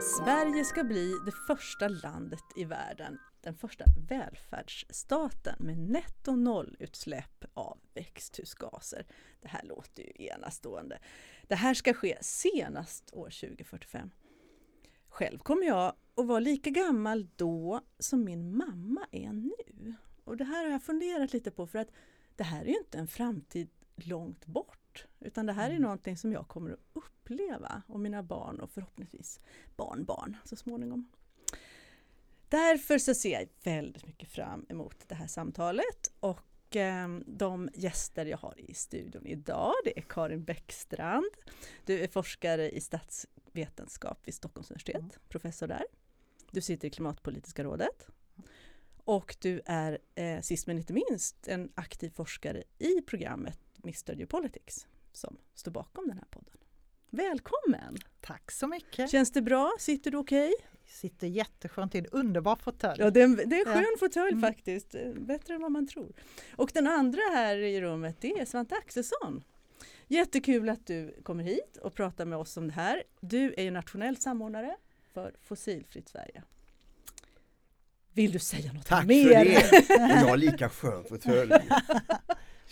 Sverige ska bli det första landet i världen, den första välfärdsstaten med netto nollutsläpp av växthusgaser. Det här låter ju enastående. Det här ska ske senast år 2045. Själv kommer jag att vara lika gammal då som min mamma är nu. Och det här har jag funderat lite på för att det här är ju inte en framtid långt bort. Utan det här är mm. någonting som jag kommer att uppleva och mina barn och förhoppningsvis barnbarn så småningom. Därför så ser jag väldigt mycket fram emot det här samtalet och eh, de gäster jag har i studion idag det är Karin Bäckstrand. Du är forskare i statsvetenskap vid Stockholms universitet, mm. professor där. Du sitter i Klimatpolitiska rådet. Och du är eh, sist men inte minst en aktiv forskare i programmet Mr Geopolitics som står bakom den här podden. Välkommen! Tack så mycket! Känns det bra? Sitter du okej? Okay? Sitter jätteskönt i en underbar fåtölj. Ja, det är en, det är en skön fåtölj mm. faktiskt. Bättre än vad man tror. Och den andra här i rummet, det är Svante Axelsson. Jättekul att du kommer hit och pratar med oss om det här. Du är ju nationell samordnare för Fossilfritt Sverige. Vill du säga något Tack mer? Tack för det! Och jag har lika skön fåtölj.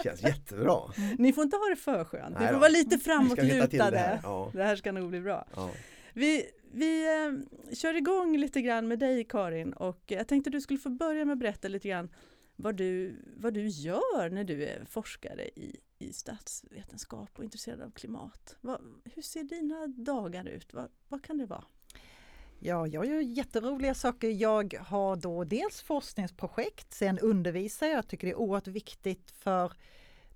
Känns jättebra. Ni får inte ha det för skönt, ni får vara lite framåtlutade. Det, här. Ja. det här ska nog bli bra. Ja. Vi, vi eh, kör igång lite grann med dig Karin och jag tänkte du skulle få börja med att berätta lite grann vad du, vad du gör när du är forskare i, i statsvetenskap och intresserad av klimat. Vad, hur ser dina dagar ut? Vad, vad kan det vara? Ja, jag gör jätteroliga saker. Jag har då dels forskningsprojekt, sen undervisar jag. Jag tycker det är oerhört viktigt för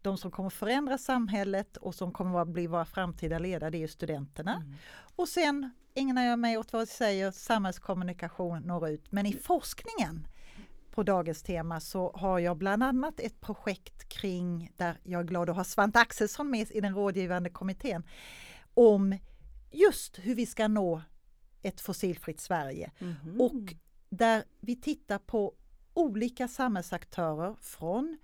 de som kommer förändra samhället och som kommer att bli våra framtida ledare, det är studenterna. Mm. Och sen ägnar jag mig åt vad jag säger samhällskommunikation når ut. Men i forskningen på dagens tema så har jag bland annat ett projekt kring, där jag är glad att ha Svante Axelsson med i den rådgivande kommittén, om just hur vi ska nå ett fossilfritt Sverige. Mm. Och där vi tittar på olika samhällsaktörer från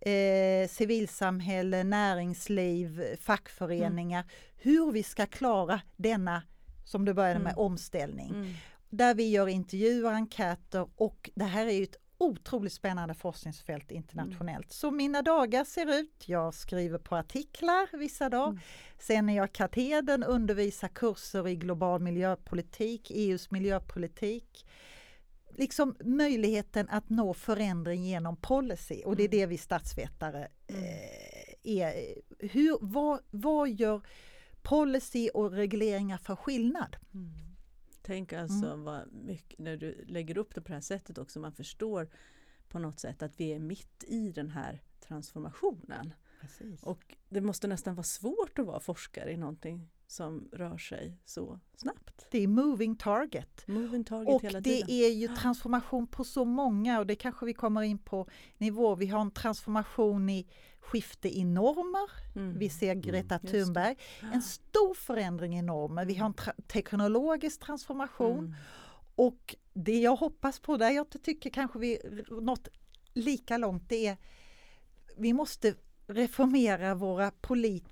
eh, civilsamhälle, näringsliv, fackföreningar, mm. hur vi ska klara denna, som du började med, mm. omställning. Mm. Där vi gör intervjuer, enkäter och det här är ju ett otroligt spännande forskningsfält internationellt. Mm. Så mina dagar ser ut, jag skriver på artiklar vissa dagar, mm. sen är jag katedern, undervisar kurser i global miljöpolitik, EUs miljöpolitik. Liksom möjligheten att nå förändring genom policy och det är mm. det vi statsvetare mm. eh, är. Hur, vad, vad gör policy och regleringar för skillnad? Mm. Tänk alltså mm. vad mycket, när du lägger upp det på det här sättet också, man förstår på något sätt att vi är mitt i den här transformationen. Precis. Och det måste nästan vara svårt att vara forskare i någonting som rör sig så snabbt. Det är moving target. Moving target och hela tiden. det är ju transformation på så många och det kanske vi kommer in på nivå. Vi har en transformation i skifte i normer. Mm. Vi ser mm. Greta mm. Thunberg. En stor förändring i normer. Vi har en tra teknologisk transformation. Mm. Och det jag hoppas på, där jag tycker kanske vi nått lika långt, det är vi måste reformera våra polit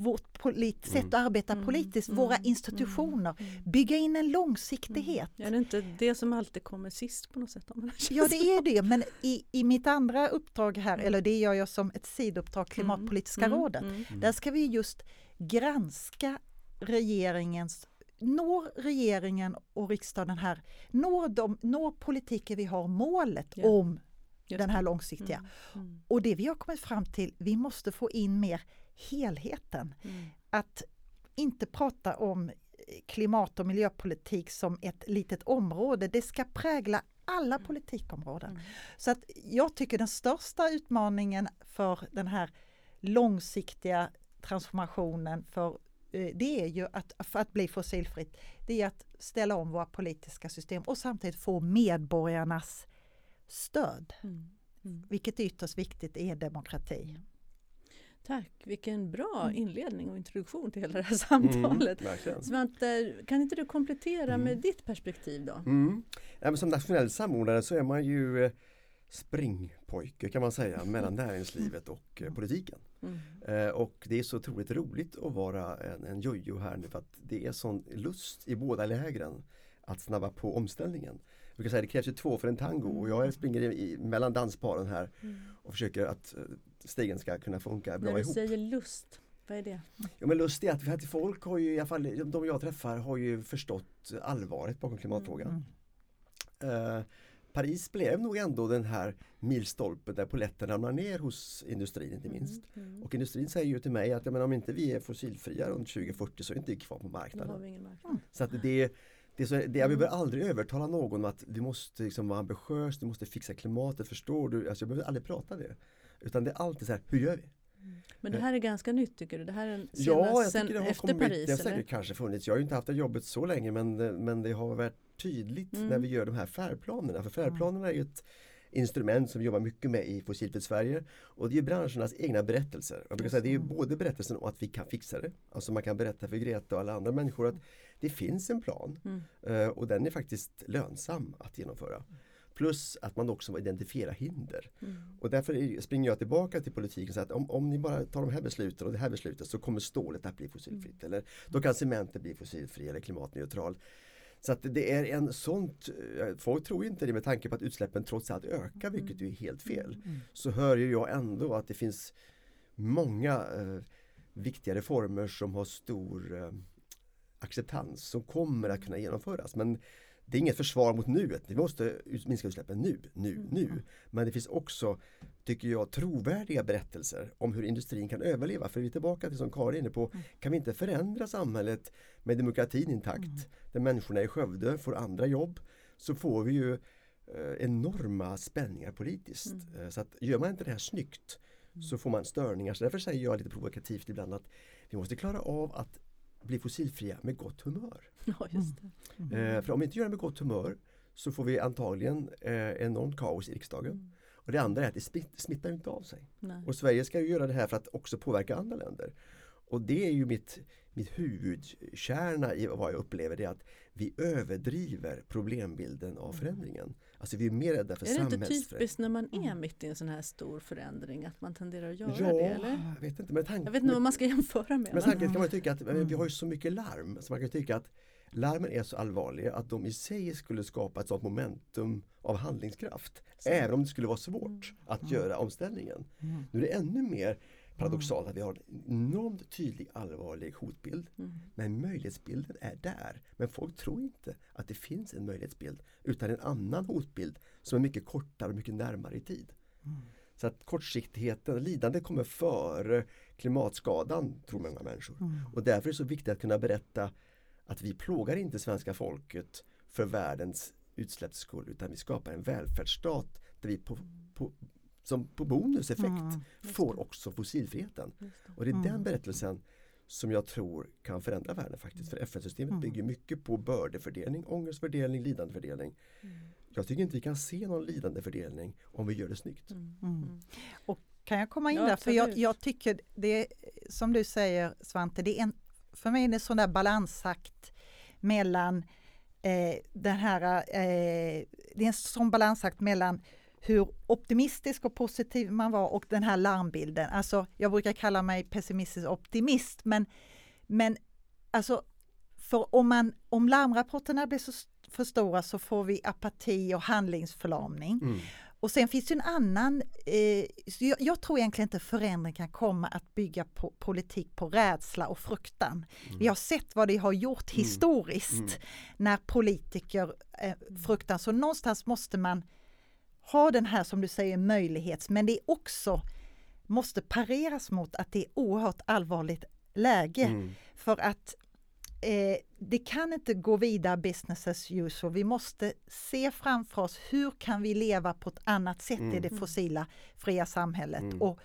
vårt polit, sätt att arbeta mm. politiskt, mm. våra institutioner, mm. bygga in en långsiktighet. Mm. Är det inte det som alltid kommer sist på något sätt? ja det är det, men i, i mitt andra uppdrag här, mm. eller det gör jag som ett sidouppdrag, Klimatpolitiska mm. rådet, där ska vi just granska regeringens når regeringen och riksdagen här, når, de, når politiken vi har målet ja. om Just den här långsiktiga. Mm. Mm. Och det vi har kommit fram till, vi måste få in mer helheten. Mm. Att inte prata om klimat och miljöpolitik som ett litet område. Det ska prägla alla mm. politikområden. Mm. Så att jag tycker den största utmaningen för den här långsiktiga transformationen för eh, det är ju att, för att bli fossilfritt, det är att ställa om våra politiska system och samtidigt få medborgarnas stöd. Mm. Mm. Vilket ytterst viktigt är demokrati. Tack, vilken bra mm. inledning och introduktion till hela det här samtalet. Mm, Svante, kan inte du komplettera mm. med ditt perspektiv då? Mm. Ja, som nationell samordnare så är man ju eh, springpojke kan man säga mellan näringslivet och eh, politiken. Mm. Eh, och det är så otroligt roligt att vara en, en jojo här nu för att det är sån lust i båda lägren att snabba på omställningen. Vi kan säga det krävs ju två för en tango och jag springer i, mellan dansparen här Mm. och försöker att eh, stegen ska kunna funka När bra du ihop. säger lust, vad är det? Ja, men lust är att, att folk har ju, i alla fall de jag träffar har ju förstått allvaret bakom klimatfrågan. Mm. Eh, Paris blev nog ändå den här milstolpen där poletten ramlar ner hos industrin inte minst. Mm. Och industrin säger ju till mig att ja, men om inte vi är fossilfria runt 2040 så är inte vi kvar på marknaden. marknad. Så att det, det är så, det, jag Mm. behöver aldrig övertala någon att du måste liksom vara ambitiös, du måste fixa klimatet, förstår du? Alltså jag behöver aldrig prata det. Utan det är alltid så här, hur gör vi? Men det här är ganska nytt tycker du? Det här är en Ja, jag tycker det har efter kommit, Paris? det har eller? säkert kanske funnits, jag har ju inte haft det jobbet så länge men, men det har varit tydligt Mm. när vi gör de här färdplanerna. För färdplanerna är ju ett instrument som vi jobbar mycket med i Fossilfritt Sverige och det är branschernas egna berättelser. Jag brukar säga det är ju både berättelsen om att vi kan fixa det, alltså man kan berätta för Greta och alla andra människor att det finns en plan Mm. eh, och den är faktiskt lönsam att genomföra. Plus att man också identifierar hinder. Mm. Och därför är- springer jag tillbaka till politiken så att om, om ni bara tar de här besluten och det här beslutet så kommer stålet att bli fossilfritt. Eller då kan cementen bli fossilfri eller klimatneutral. Så att det är en sånt, folk tror inte det med tanke på att utsläppen trots allt ökar vilket ju är helt fel. Mm. Så hör ju jag ändå att det finns många eh, viktiga reformer som har stor eh, acceptans som kommer att kunna genomföras. Men det är inget försvar mot nuet. Vi måste minska utsläppen nu, nu, Mm. nu. Men det finns också, tycker jag, trovärdiga berättelser om hur industrin kan överleva. För vi är tillbaka till som Karin är inne på, kan vi inte förändra samhället med demokratin intakt, där människorna i Skövde får andra jobb, så får vi ju eh, enorma spänningar politiskt. Eh, Så att gör man inte det här snyggt så får man störningar. Så därför säger jag lite provokativt ibland att vi måste klara av att bli fossilfria med gott humör. Ja, just det. Eh, för om vi inte gör det med gott humör så får vi antagligen eh, enormt kaos i riksdagen. Mm. Och det andra är att det smitt, smittar inte av sig. Nej. Och Sverige ska ju göra det här för att också påverka andra länder. Och det är ju mitt, mitt huvudkärna i vad jag upplever det är att vi överdriver problembilden av förändringen. Alltså vi är mer rädda för Är det inte samhällsförändring. typiskt när man är mitt i en sån här stor förändring att man tenderar att göra Ja, det? Eller? jag vet inte. Men tank, Jag vet inte vad man ska jämföra med. Men samtidigt kan man tycka att vi har ju så mycket larm så man kan tycka att larmen är så allvarliga att de i sig skulle skapa ett sådant momentum av handlingskraft. Även om det skulle vara svårt att göra omställningen. Mm. Nu är det ännu mer paradoxalt att vi har en enormt tydlig allvarlig hotbild. Mm. Men möjlighetsbilden är där. Men folk tror inte att det finns en möjlighetsbild utan en annan hotbild som är mycket kortare och mycket närmare i tid. Så att kortsiktigheten, lidandet kommer före klimatskadan tror många människor. Och därför är det så viktigt att kunna berätta att vi plågar inte svenska folket för världens utsläpps skull utan vi skapar en välfärdsstat där vi på, på, som på bonuseffekt Mm. får också fossilfriheten. Det. Och det är Mm. den berättelsen som jag tror kan förändra världen faktiskt. För FN-systemet Mm. bygger mycket på bördefördelning, ångestfördelning, lidandefördelning. Mm. Jag tycker inte vi kan se någon lidandefördelning om vi gör det snyggt. Mm. Mm. Mm. Kan jag komma in Ja, där? För jag, absolut. jag tycker det, som du säger Svante, det är en, för mig är det en sån där balansakt mellan eh, den här, eh, det är en sån balansakt mellan hur optimistisk och positiv man var och den här larmbilden. Alltså, jag brukar kalla mig pessimistisk optimist, men, men alltså, för om, man, om larmrapporterna blir så för stora så får vi apati och handlingsförlamning. Mm. Och sen finns det en annan, eh, jag, jag tror egentligen inte förändring kan komma att bygga på politik på rädsla och fruktan. Vi har sett vad det har gjort Mm. historiskt Mm. när politiker eh, fruktar. Så någonstans måste man ha den här som du säger möjlighets, men det är också måste pareras mot att det är oerhört allvarligt läge. Mm. För att eh, det kan inte gå vidare business as usual. Vi måste se framför oss hur kan vi leva på ett annat sätt i Mm. det fossila fria samhället Mm. och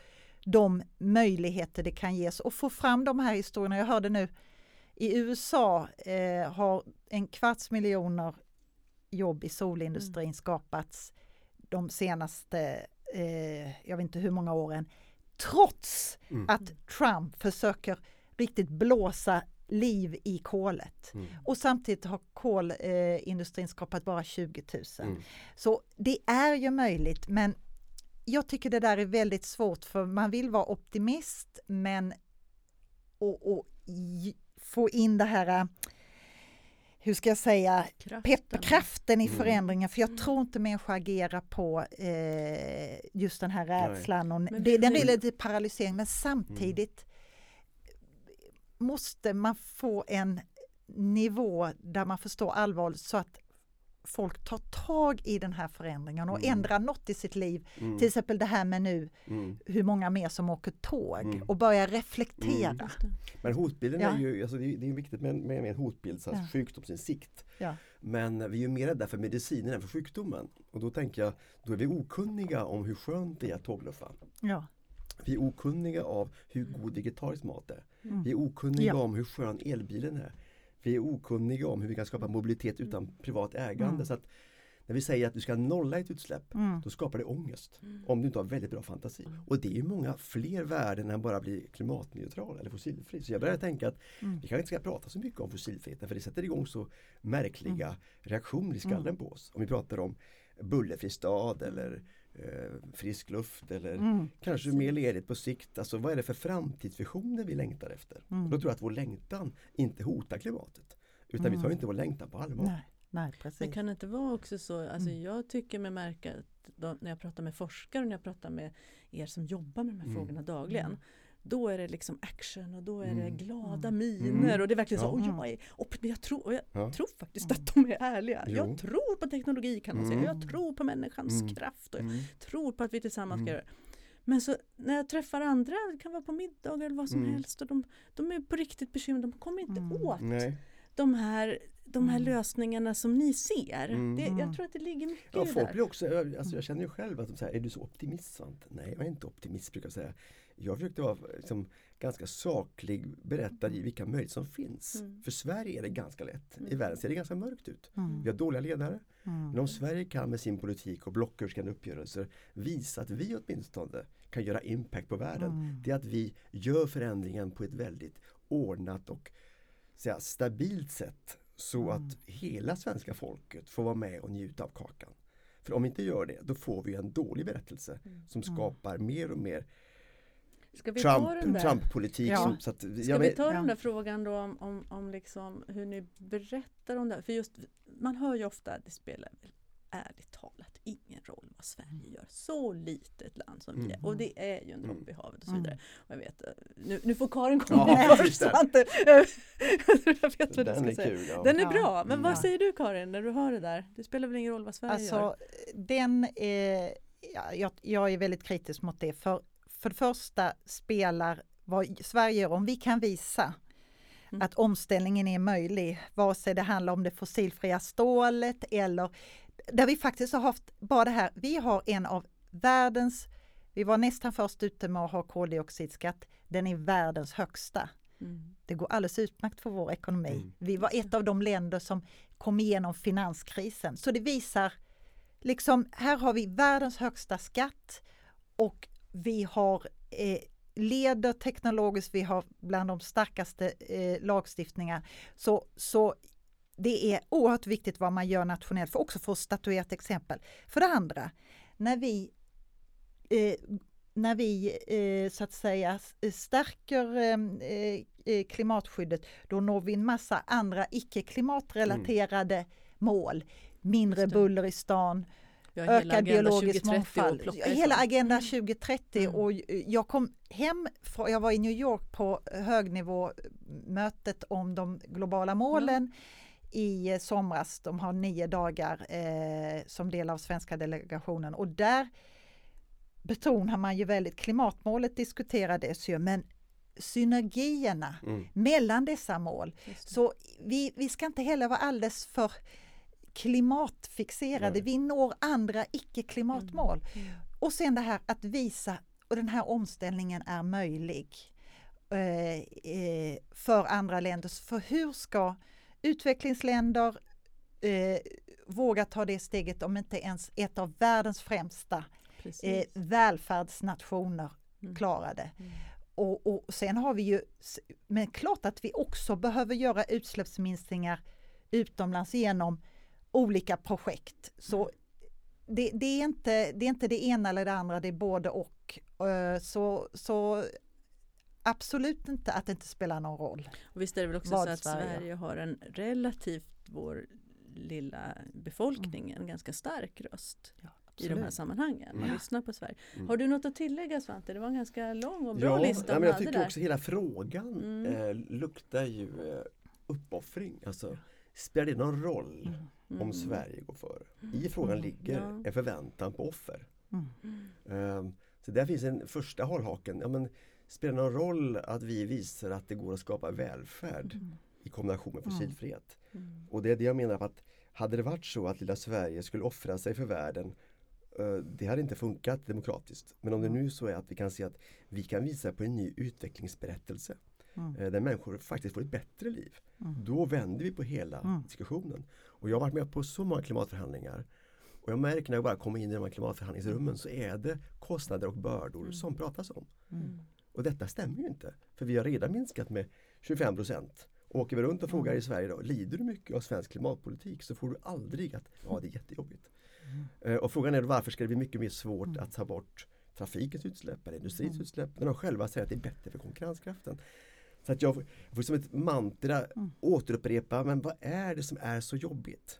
de möjligheter det kan ges och få fram de här historierna. Jag hörde nu i USA eh, har en kvarts miljoner jobb i solindustrin skapats de senaste, eh, jag vet inte hur många åren, trots Mm. att Trump försöker riktigt blåsa liv i kolet. Mm. Och samtidigt har kolindustrin skapat bara 20 000. Mm. Så det är ju möjligt men jag tycker det där är väldigt svårt för man vill vara optimist men och, och få in det här, äh, hur ska jag säga, Kraften. kraften i Mm. förändringen för jag Mm. tror inte människor agerar på eh, just den här rädslan och Men det, den vi- är lite paralysering men samtidigt måste man få en nivå där man förstår allvaret så att folk tar tag i den här förändringen och Mm. ändrar något i sitt liv. Mm. Till exempel det här med nu Mm. hur många mer som åker tåg Mm. och börjar reflektera. Mm. Men hotbilden Ja. är ju, alltså det, är, det är viktigt med, med, med en hotbild, så här, Ja. sjukdomsinsikt. Ja. Men vi är ju mer rädda för medicinen än för sjukdomen. Och då tänker jag, då är vi okunniga om hur skönt det är att tågluffa. Ja. Vi är okunniga av hur god vegetarisk mat är. Mm. Vi är okunniga Ja. om hur skön elbilen är. Vi är okunniga om hur vi kan skapa mobilitet utan privat ägande. Mm. Så att när vi säger att du ska nolla ett utsläpp, Mm. då skapar det ångest. Mm. Om du inte har väldigt bra fantasi. Och det är ju många fler värden än bara bli klimatneutral eller fossilfri. Så jag börjar tänka att Mm. vi kanske inte ska prata så mycket om fossilfriheten för det sätter igång så märkliga Mm. reaktioner i skallen på oss. Om vi pratar om bullerfri stad eller frisk luft eller Mm. kanske mer ledigt på sikt. Alltså vad är det för framtidsvisioner vi längtar efter? Mm. Och då tror jag att vår längtan inte hotar klimatet. Utan vi tar Mm. inte vår längtan på allvar. Nej, nej, precis. Men kan det inte vara också så, alltså Mm. jag tycker mig märka att de, när jag pratar med forskare och när jag pratar med er som jobbar med de här Mm. frågorna dagligen. Mm. Då är det liksom action och då är det Mm. glada Mm. miner Mm. och det är verkligen så, Ja. och jag är, och jag tror, och jag Ja. tror faktiskt Mm. att de är ärliga. Jo. Jag tror på teknologi kan man säga, Mm. jag tror på människans Mm. kraft och jag Mm. tror på att vi tillsammans ska Mm. göra det. Men så när jag träffar andra, det kan vara på middag eller vad som Mm. helst och de, de är på riktigt bekymrade, de kommer inte Mm. åt Nej. de här, de här Mm. lösningarna som ni ser. Mm. Det, Mm. jag tror att det ligger mycket Ja, i det folk där. blir också, jag- alltså jag känner ju själv att de säger, är du så optimist Svante? Nej, jag är inte optimist brukar jag säga. Jag försökte vara liksom, ganska saklig, berätta i vilka möjligheter som finns. Mm. För Sverige är det ganska lätt. I Mm. världen ser det ganska mörkt ut. Mm. Vi har dåliga ledare. Mm. Men om Sverige kan med sin politik och blocköverskridande uppgörelser visa att vi åtminstone kan göra impact på världen. Mm. Det är att vi gör förändringen på ett väldigt ordnat och säga, stabilt sätt. Så Mm. att hela svenska folket får vara med och njuta av kakan. För om vi inte gör det, då får vi en dålig berättelse Mm. som Mm. skapar mer och mer Ska vi ta den Trump, där, Trump-politik. Ja. som- så att, ska jag vi ta Ja. den där frågan då om, om, om liksom hur ni berättar om det? För just, man hör ju ofta att det spelar väl ärligt talat ingen roll vad Sverige gör. Så litet land som vi är. Mm. Och det är ju en droppe Mm. i havet och så Mm. vidare. Och jag vet, eh, nu, nu får Karin komma Ja, först. precis där. Svante. jag vet vad du Den ska är säga. kul. Ja. Den är Ja. bra, men vad säger du Karin när du hör det där? Det spelar väl ingen roll vad Sverige gör? Alltså, den, eh, ja, jag, jag är väldigt kritisk mot det. För, för det första spelar vad Sverige gör, om vi kan visa Mm. att omställningen är möjlig, vare sig det handlar om det fossilfria stålet eller där vi faktiskt har haft bara det här, vi har en av världens, vi var nästan först ute med att ha koldioxidskatt, den är världens högsta. Mm. Det går alldeles utmärkt för vår ekonomi. Mm. Vi var ett av de länder som kom igenom finanskrisen. Så det visar, liksom, här har vi världens högsta skatt och vi har eh, leder teknologiskt, vi har bland de starkaste eh, lagstiftningar. Så, så det är oerhört viktigt vad man gör nationellt, för också för att statuera ett exempel. För det andra, när vi eh, när vi eh, så att säga s- stärker eh, eh, klimatskyddet, då når vi en massa andra icke klimatrelaterade mål. Mindre buller i stan, ökad biologisk 2030 att mångfald. Hela. Agenda Mm. 2030 Mm. och jag kom hem, från, jag var i New York på högnivåmötet om de globala målen i eh, somras. De har nio dagar eh, som del av svenska delegationen och där betonar man ju väldigt, klimatmålet diskuterades ju, men synergierna Mm. mellan dessa mål så vi, vi ska inte heller vara alldeles för klimatfixerade. Vi når andra icke-klimatmål. Mm. Och sen det här att visa, och den här omställningen är möjlig eh, eh, för andra länder. För hur ska utvecklingsländer eh, våga ta det steget om inte ens ett av världens främsta eh, välfärdsnationer Mm. klarar det? Mm. och, och sen har vi ju, men klart att vi också behöver göra utsläppsminskningar utomlands genom olika projekt. Så det, det, är inte, det är inte det ena eller det andra, det är både och. Eh, så, så absolut inte att det inte spelar någon roll. Och visst är det väl också så att Sverige. Sverige har en relativt, vår lilla befolkning, mm. en ganska stark röst. Ja i de här sammanhangen. Man mm. lyssnar på Sverige. Mm. Har du något att tillägga Svante? Det var en ganska lång och bra ja, lista. Ja, men jag tycker också hela frågan mm. eh, luktar ju eh, uppoffring. Alltså, spelar det någon roll mm. om mm. Sverige går före? I frågan ligger ja. en förväntan på offer. Eh, så där finns en första hållhaken. Ja, men, spelar det någon roll att vi visar att det går att skapa välfärd i kombination med fossilfrihet? Och det är det jag menar att hade det varit så att lilla Sverige skulle offra sig för världen Eh, det hade inte funkat demokratiskt. Men om det nu så är att vi kan se att vi kan visa på en ny utvecklingsberättelse mm. Där människor faktiskt får ett bättre liv. Mm. Då vänder vi på hela mm. diskussionen. Och jag har varit med på så många klimatförhandlingar och jag märker när jag bara kommer in i de här klimatförhandlingsrummen så är det kostnader och bördor mm. som pratas om. Mm. Och detta stämmer ju inte. För vi har redan minskat med 25 procent. Åker vi runt och frågar i Sverige då, lider du mycket av svensk klimatpolitik så får du aldrig att ja det är jättejobbigt. Mm. Och frågan är varför ska det bli mycket mer svårt mm. att ta bort trafikens utsläpp eller industrins mm. utsläpp när de själva säger att det är bättre för konkurrenskraften. Så att jag, får som ett mantra mm. återupprepa, men vad är det som är så jobbigt?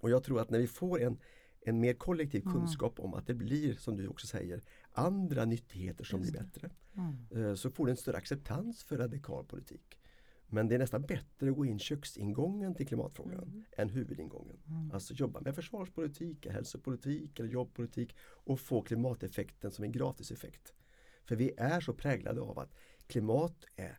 Och jag tror att när vi får en, en mer kollektiv mm. kunskap om att det blir, som du också säger, andra nyttigheter som blir bättre. Mm. Eh, så får du en större acceptans för radikal politik. Men det är nästan bättre att gå in köksingången till klimatfrågan mm. än huvudingången. Mm. Alltså jobba med försvarspolitik, hälsopolitik eller jobbpolitik och få klimateffekten som en gratiseffekt. För vi är så präglade av att klimat är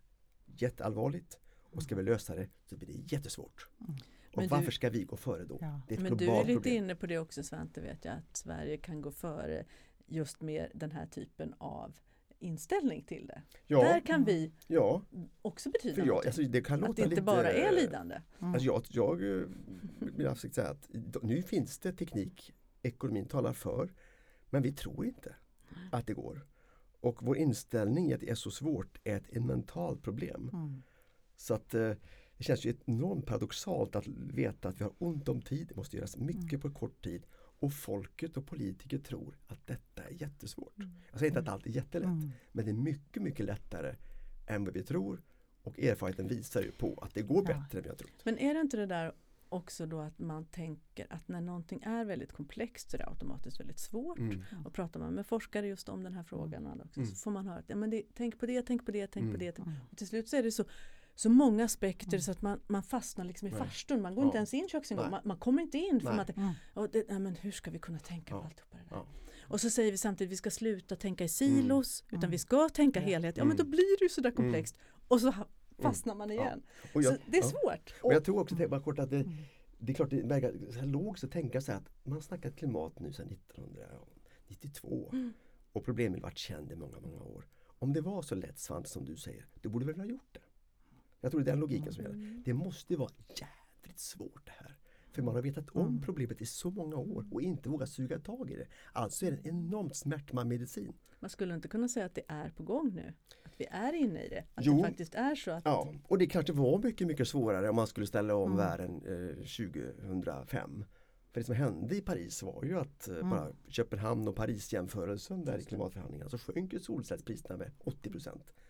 jätteallvarligt och ska vi lösa det så blir det jättesvårt. Mm. Och Men varför ska vi gå före då? Ja. Det är ett Men du är lite problem. inne på det också Svante vet jag att Sverige kan gå före just med den här typen av inställning till det. Ja, Där kan vi ja, också betyda för jag, alltså, det kan låta Att det inte lite, bara är lidande. Mm. Alltså jag, jag vill eh, säga att nu finns det teknik, ekonomin talar för, men vi tror inte att det går. Och vår inställning att det är så svårt är ett, ett mentalt problem. Mm. Så att eh, det känns ju enormt paradoxalt att veta att vi har ont om tid, det måste göras mycket mm. på kort tid och folket och politiker tror att detta är jättesvårt. Mm. Jag säger inte att allt är jättelätt, mm. men det är mycket, mycket lättare än vad vi tror. Och erfarenheten visar ju på att det går bättre ja. än vi har trott. Men är det inte det där också då att man tänker att när någonting är väldigt komplext så är det automatiskt väldigt svårt. Mm. Och pratar man med forskare just om den här frågan också, mm. så får man höra att ja, men det, tänk på det, tänk på det, tänk på mm. det. Och till slut så är det så så många aspekter mm. så att man, man fastnar liksom i nej. farstun. Man går ja. inte ens in köksingången. Man, man, kommer inte in. För nej. man, mm. och det, nej, men hur ska vi kunna tänka ja. på alltihopa det där? Ja. Och så säger vi samtidigt att vi ska sluta tänka i silos. Mm. Utan vi ska tänka helhet. Ja men då mm. blir det ju sådär mm. komplext. Och så fastnar man igen. Jag, så det är svårt. Och jag tror också, bara kort att det, mm. det är klart det verkar så här logiskt att tänka så att man har snackat klimat nu sedan 1992. Och problemet har varit känd i många, många år. Om det var så lätt Svante som du säger, då borde vi väl ha gjort det. Jag tror det är den logiken som gäller. Mm. Det måste vara jävligt svårt det här. För man har vetat om mm. problemet i så många år och inte vågat suga tag i det. Alltså är det en enormt smärtsam medicin. Man skulle inte kunna säga att det är på gång nu? Vi är inne i det? Att jo, det faktiskt är så? Att... Ja, och det kanske var mycket, mycket svårare om man skulle ställa om mm. världen eh, 2005. För det som hände i Paris var ju att eh, mm. bara Köpenhamn och Paris jämförelsen där i klimatförhandlingarna så sjönk ju solcellspriserna med 80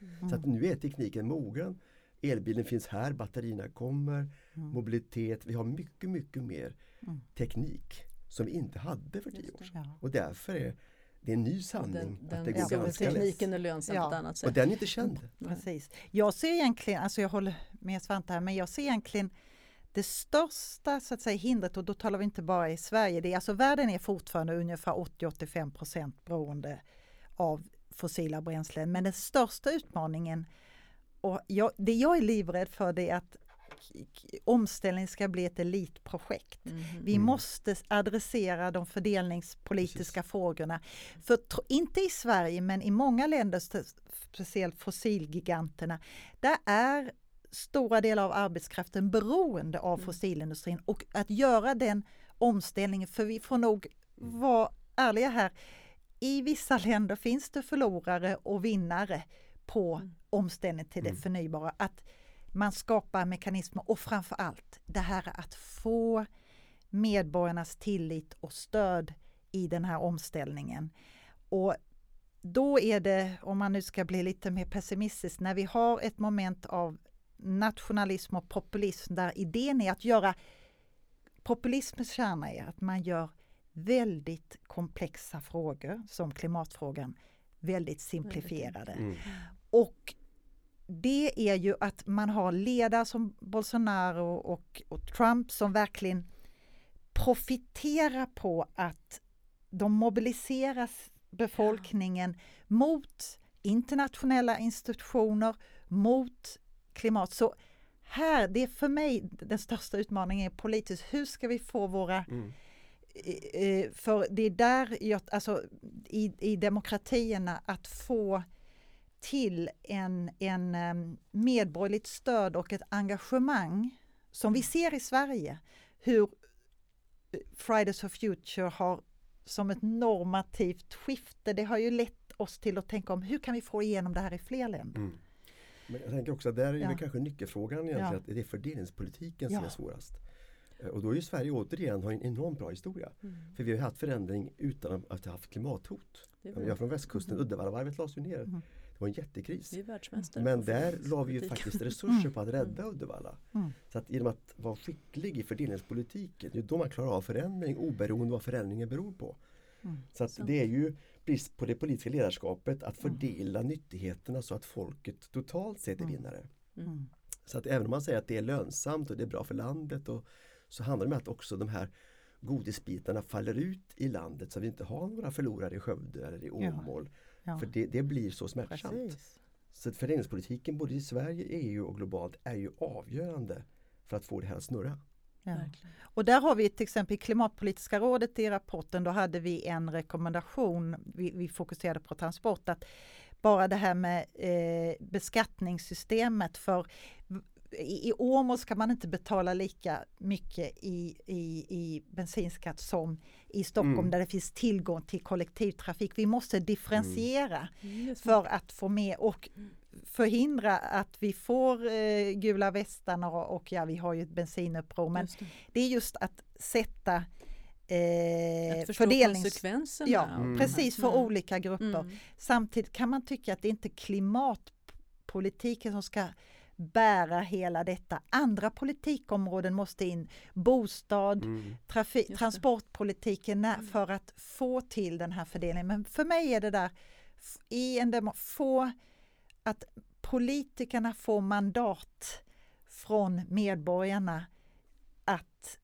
mm. Så att nu är tekniken mogen elbilen finns här, batterierna kommer, mm. mobilitet. Vi har mycket, mycket mer mm. teknik som vi inte hade för tio år sedan. Och därför är det en ny sanning den, att det går ja, ganska lätt. Tekniken är lönsam ja. på ett annat sätt. Och den är inte känd. Precis. Jag ser egentligen, alltså jag håller med Svante här, men jag ser egentligen det största så att säga, hindret, och då talar vi inte bara i Sverige, det är alltså världen är fortfarande ungefär 80-85 procent beroende av fossila bränslen, men den största utmaningen och jag, det jag är livrädd för det är att omställning ska bli ett elitprojekt. Mm. Vi måste adressera de fördelningspolitiska Precis. frågorna. För inte i Sverige men i många länder, speciellt fossilgiganterna, där är stora delar av arbetskraften beroende av mm. fossilindustrin och att göra den omställningen, för vi får nog mm. vara ärliga här, i vissa länder finns det förlorare och vinnare på Mm. omställning till det Mm. förnybara. Att man skapar mekanismer och framför allt det här att få medborgarnas tillit och stöd i den här omställningen. Och då är det, om man nu ska bli lite mer pessimistisk, när vi har ett moment av nationalism och populism där idén är att göra populismens kärna är att man gör väldigt komplexa frågor som klimatfrågan väldigt simplifierade. Mm. Och det är ju att man har ledare som Bolsonaro och, och Trump som verkligen profiterar på att de mobiliserar befolkningen mot internationella institutioner, mot klimat. Så här, det är för mig den största utmaningen är politiskt. Hur ska vi få våra Mm. för det är där, jag, alltså i, i demokratierna, att få till en, en medborgerligt stöd och ett engagemang som vi ser i Sverige. Hur eh, Fridays for Future har som ett normativt skifte, det har ju lett oss till att tänka om hur kan vi få igenom det här i fler länder? Mm. Men jag tänker också att där är Ja. kanske nyckelfrågan egentligen Ja. att det är fördelningspolitiken som Ja. är svårast. Eh, Och då är ju Sverige återigen har en enormt bra historia. Mm. För vi har haft förändring utan att ha haft klimathot. Jag från västkusten, Mhm. Uddevallavarvet lades ju ner. Mhm. Det var en jättekris. Vi är världsmästare Men där la vi ju faktiskt resurser på att rädda Uddevalla. Mm. Så att genom att vara skicklig i fördelningspolitiken, det är då man klarar av förändring oberoende vad förändringen beror på. Mm. Så att det är ju brist på det politiska ledarskapet att fördela nyttigheterna så att folket totalt sett är Mm. vinnare. Mm. Så att även om man säger att det är lönsamt och det är bra för landet och, så handlar det om att också de här godisbitarna faller ut i landet så att vi inte har några förlorare i Skövde eller i. Åmål. Ja, För det, det blir så smärtsamt. precis. Så att fördelningspolitiken både i Sverige, EU och globalt är ju avgörande för att få det här att snurra. Ja. Och där har vi till exempel i Klimatpolitiska rådet i rapporten, då hade vi en rekommendation, vi, vi fokuserade på transport, att bara det här med eh, beskattningssystemet för i, i Åmål ska man inte betala lika mycket i, i, i bensinskatt som i Stockholm Mm. där det finns tillgång till kollektivtrafik. Vi måste differentiera Mm, smart. för att få med och förhindra att vi får eh, gula västarna och, och ja, vi har ju ett bensinuppror. Men det. det är just att sätta eh, Att fördelnings... konsekvenserna. Ja, Mm. precis för Mm. olika grupper. Mm. Samtidigt kan man tycka att det inte är klimatpolitiken som ska bära hela detta. Andra politikområden måste in. Bostad, Mm. transportpolitiken när, Mm. för att få till den här fördelningen. Men för mig är det där i en demo, få att politikerna får mandat från medborgarna att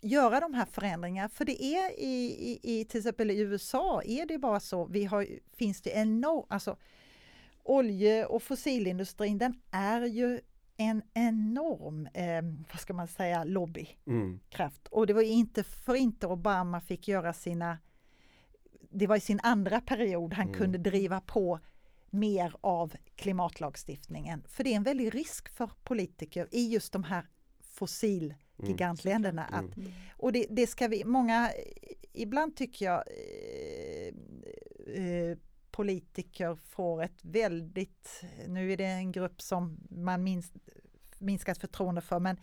göra de här förändringarna. För det är i, i, i till exempel i USA är det bara så, vi har, finns det enormt, alltså olje och fossilindustrin den är ju en enorm, eh, vad ska man säga, lobby Mm. Och det var inte för inte Obama fick göra sina... Det var i sin andra period han Mm. kunde driva på mer av klimatlagstiftningen. För det är en väldig risk för politiker i just de här fossilgigantländerna. Mm. Att, Mm. och det, det ska vi, många, ibland tycker jag eh, eh, politiker får ett väldigt, nu är det en grupp som man minst, minskat förtroende för, men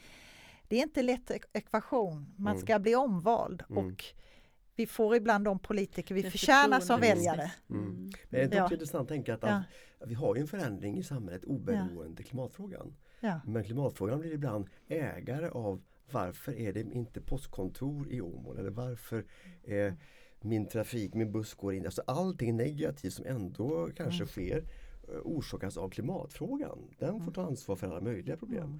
det är inte lätt ek- ekvation. Man Mm. ska bli omvald Mm. och vi får ibland de politiker vi Det förtjänar som väljare. Mm. Mm. Men det är Ja. intressant att tänka att, Ja. att vi har en förändring i samhället oberoende klimatfrågan. Ja. Men klimatfrågan blir ibland ägare av varför är det inte postkontor i Åmål eller varför är min trafik, min buss går in. Alltså allting negativt som ändå kanske Mm. sker eh, orsakas av klimatfrågan. Den får ta ansvar för alla möjliga problem. Mm.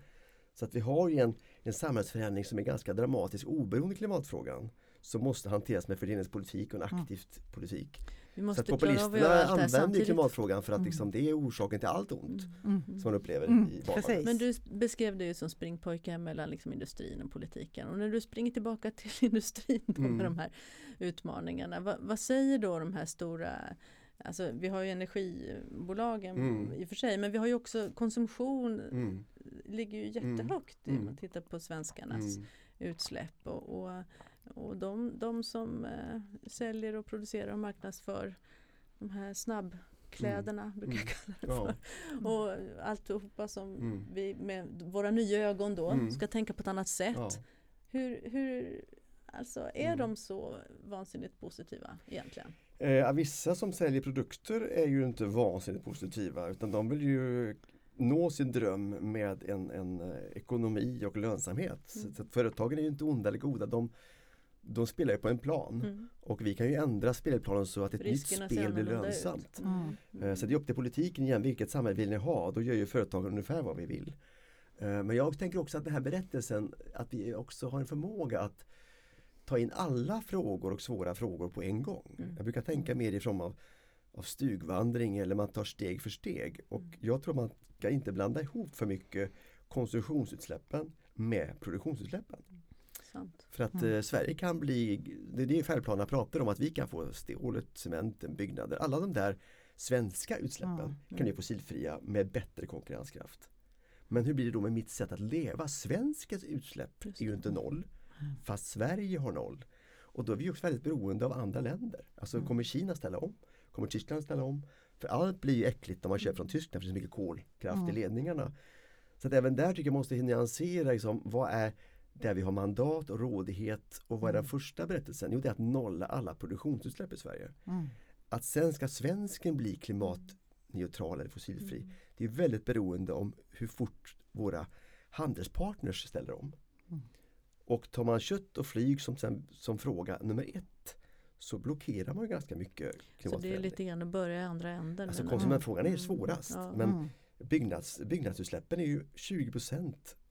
Så att vi har ju en, en samhällsförändring som är ganska dramatisk oberoende klimatfrågan som måste hanteras med fördelningspolitik och en Mm. aktiv politik. Vi Så måste att populisterna använder klimatfrågan för att Mm. liksom, det är orsaken till allt ont Mm. Mm. som man upplever Mm, i vardagen. Men du beskrev det ju som springpojkar mellan liksom industrin och politiken. Och när du springer tillbaka till industrin då Mm. med de här utmaningarna. Vad, vad säger då de här stora Alltså, vi har ju energibolagen Mm. i och för sig men vi har ju också konsumtion Mm. ligger ju Mm. jättehögt Mm. om man tittar på svenskarnas Mm. utsläpp. Och, och, och de, de som eh, säljer och producerar och marknadsför de här snabb kläderna brukar jag kalla det Ja. för. Och alltihopa som Mm. vi med våra nya ögon då Mm. ska tänka på ett annat sätt. Ja. Hur, hur, alltså är Mm. de så vansinnigt positiva egentligen? Eh, vissa som säljer produkter är ju inte vansinnigt positiva utan de vill ju nå sin dröm med en, en eh, ekonomi och lönsamhet. Mm. Så att företagen är ju inte onda eller goda. De, de spelar ju på en plan Mm. och vi kan ju ändra spelplanen så att ett Riskerna nytt spel blir lönsamt. Mm. Eh, Så det är upp till politiken igen, vilket samhälle vill ni ha? Då gör ju företagen ungefär vad vi vill. Eh, Men jag tänker också att den här berättelsen, att vi också har en förmåga att ta in alla frågor och svåra frågor på en gång. Mm. Jag brukar tänka mer i form av, av stugvandring eller man tar steg för steg. Och Mm. jag tror man ska inte blanda ihop för mycket konsumtionsutsläppen med produktionsutsläppen. Sant. För att Mm. eh, Sverige kan bli, det är det färdplanerna pratar om, att vi kan få stålet, cementen, byggnader, alla de där svenska utsläppen Mm. kan bli fossilfria med bättre konkurrenskraft. Men hur blir det då med mitt sätt att leva? Svenskens utsläpp är ju inte noll, Mm. fast Sverige har noll. Och då är vi också väldigt beroende av andra länder. Alltså Mm. kommer Kina ställa om? Kommer Tyskland ställa om? För allt blir ju äckligt när man köper från Tyskland för det är så mycket kolkraft i Mm. ledningarna. Så att även där tycker jag måste nyansera liksom, vad är där vi har mandat och rådighet och vad är den Mm. första berättelsen? Jo, det är att nolla alla produktionsutsläpp i Sverige. Mm. Att sen ska svensken bli klimatneutral eller fossilfri. Mm. Det är väldigt beroende om hur fort våra handelspartners ställer om. Mm. Och tar man kött och flyg som, sen, som fråga nummer ett så blockerar man ganska mycket Så det är lite grann att börja i andra änden. Alltså men- konsumentfrågan är ju Mm. svårast. Ja. Men Mm. byggnads, byggnadsutsläppen är ju 20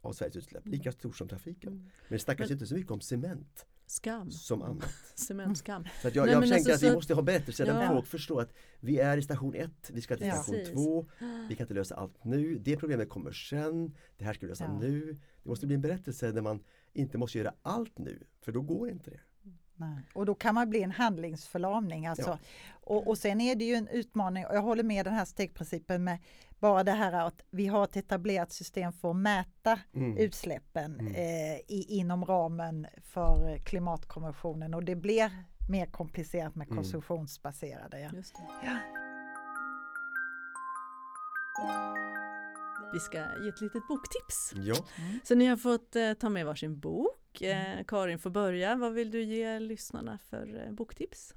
av Sveriges utsläpp, lika stort som trafiken. Mm. Men det snackas Men- inte så mycket om cement Skam, som annat. cementskam. Så att jag, Nej, jag tänker alltså att vi måste ha berättelser där Ja. folk förstår att vi är i station ett, vi ska till Ja. station Precis. två, vi kan inte lösa allt nu, det problemet kommer sen, det här ska vi lösa Ja. nu. Det måste bli en berättelse där man inte måste göra allt nu, för då går inte det. Nej. Och då kan man bli en handlingsförlamning. Alltså. Ja. Och, och sen är det ju en utmaning, och jag håller med den här stegprincipen med bara det här att vi har ett etablerat system för att mäta Mm. utsläppen Mm. eh, i, inom ramen för klimatkonventionen och det blir mer komplicerat med Mm. konsumtionsbaserade. Ja. Just det. Vi ska ge ett litet boktips. Ja, Så ni har fått eh, ta med varsin bok. Eh, Karin får börja. Vad vill du ge lyssnarna för eh, boktips?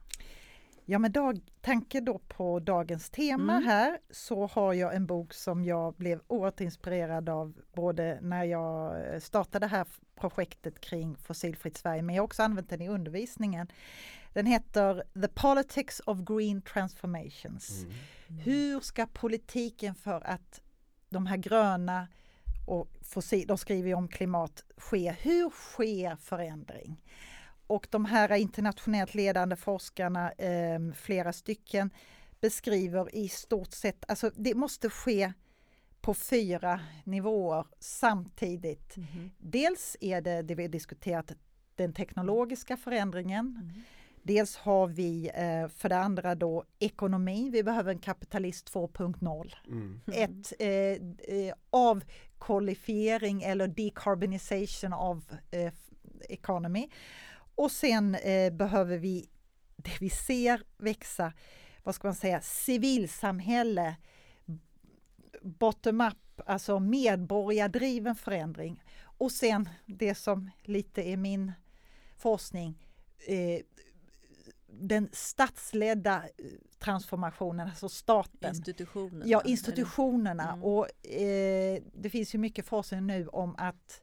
Ja, med dag, tanke då på dagens tema Mm. här så har jag en bok som jag blev oerhört inspirerad av både när jag eh, startade det här projektet kring Fossilfritt Sverige, men jag har också använt den i undervisningen. Den heter The Politics of Green Transformations. mm. Hur ska politiken för att de här gröna och fossil, de skriver ju om klimat, ske? Hur sker förändring? Och de här internationellt ledande forskarna, eh, flera stycken, beskriver i stort sett, alltså det måste ske på fyra nivåer samtidigt. Dels är det det vi diskuterat, den teknologiska förändringen. Mm. Dels har vi eh, för det andra då ekonomi, vi behöver en kapitalist 2.0. Mm. Ett eh, eh, avkolifiering eller decarbonization of eh, economy. Och sen eh, behöver vi det vi ser växa, vad ska man säga, civilsamhälle, bottom-up, alltså medborgardriven förändring. Och sen det som lite är min forskning, eh, den statsledda eh, transformationen, alltså staten. Institutionerna. Ja, institutionerna. Mm. Och eh, det finns ju mycket forskning nu om att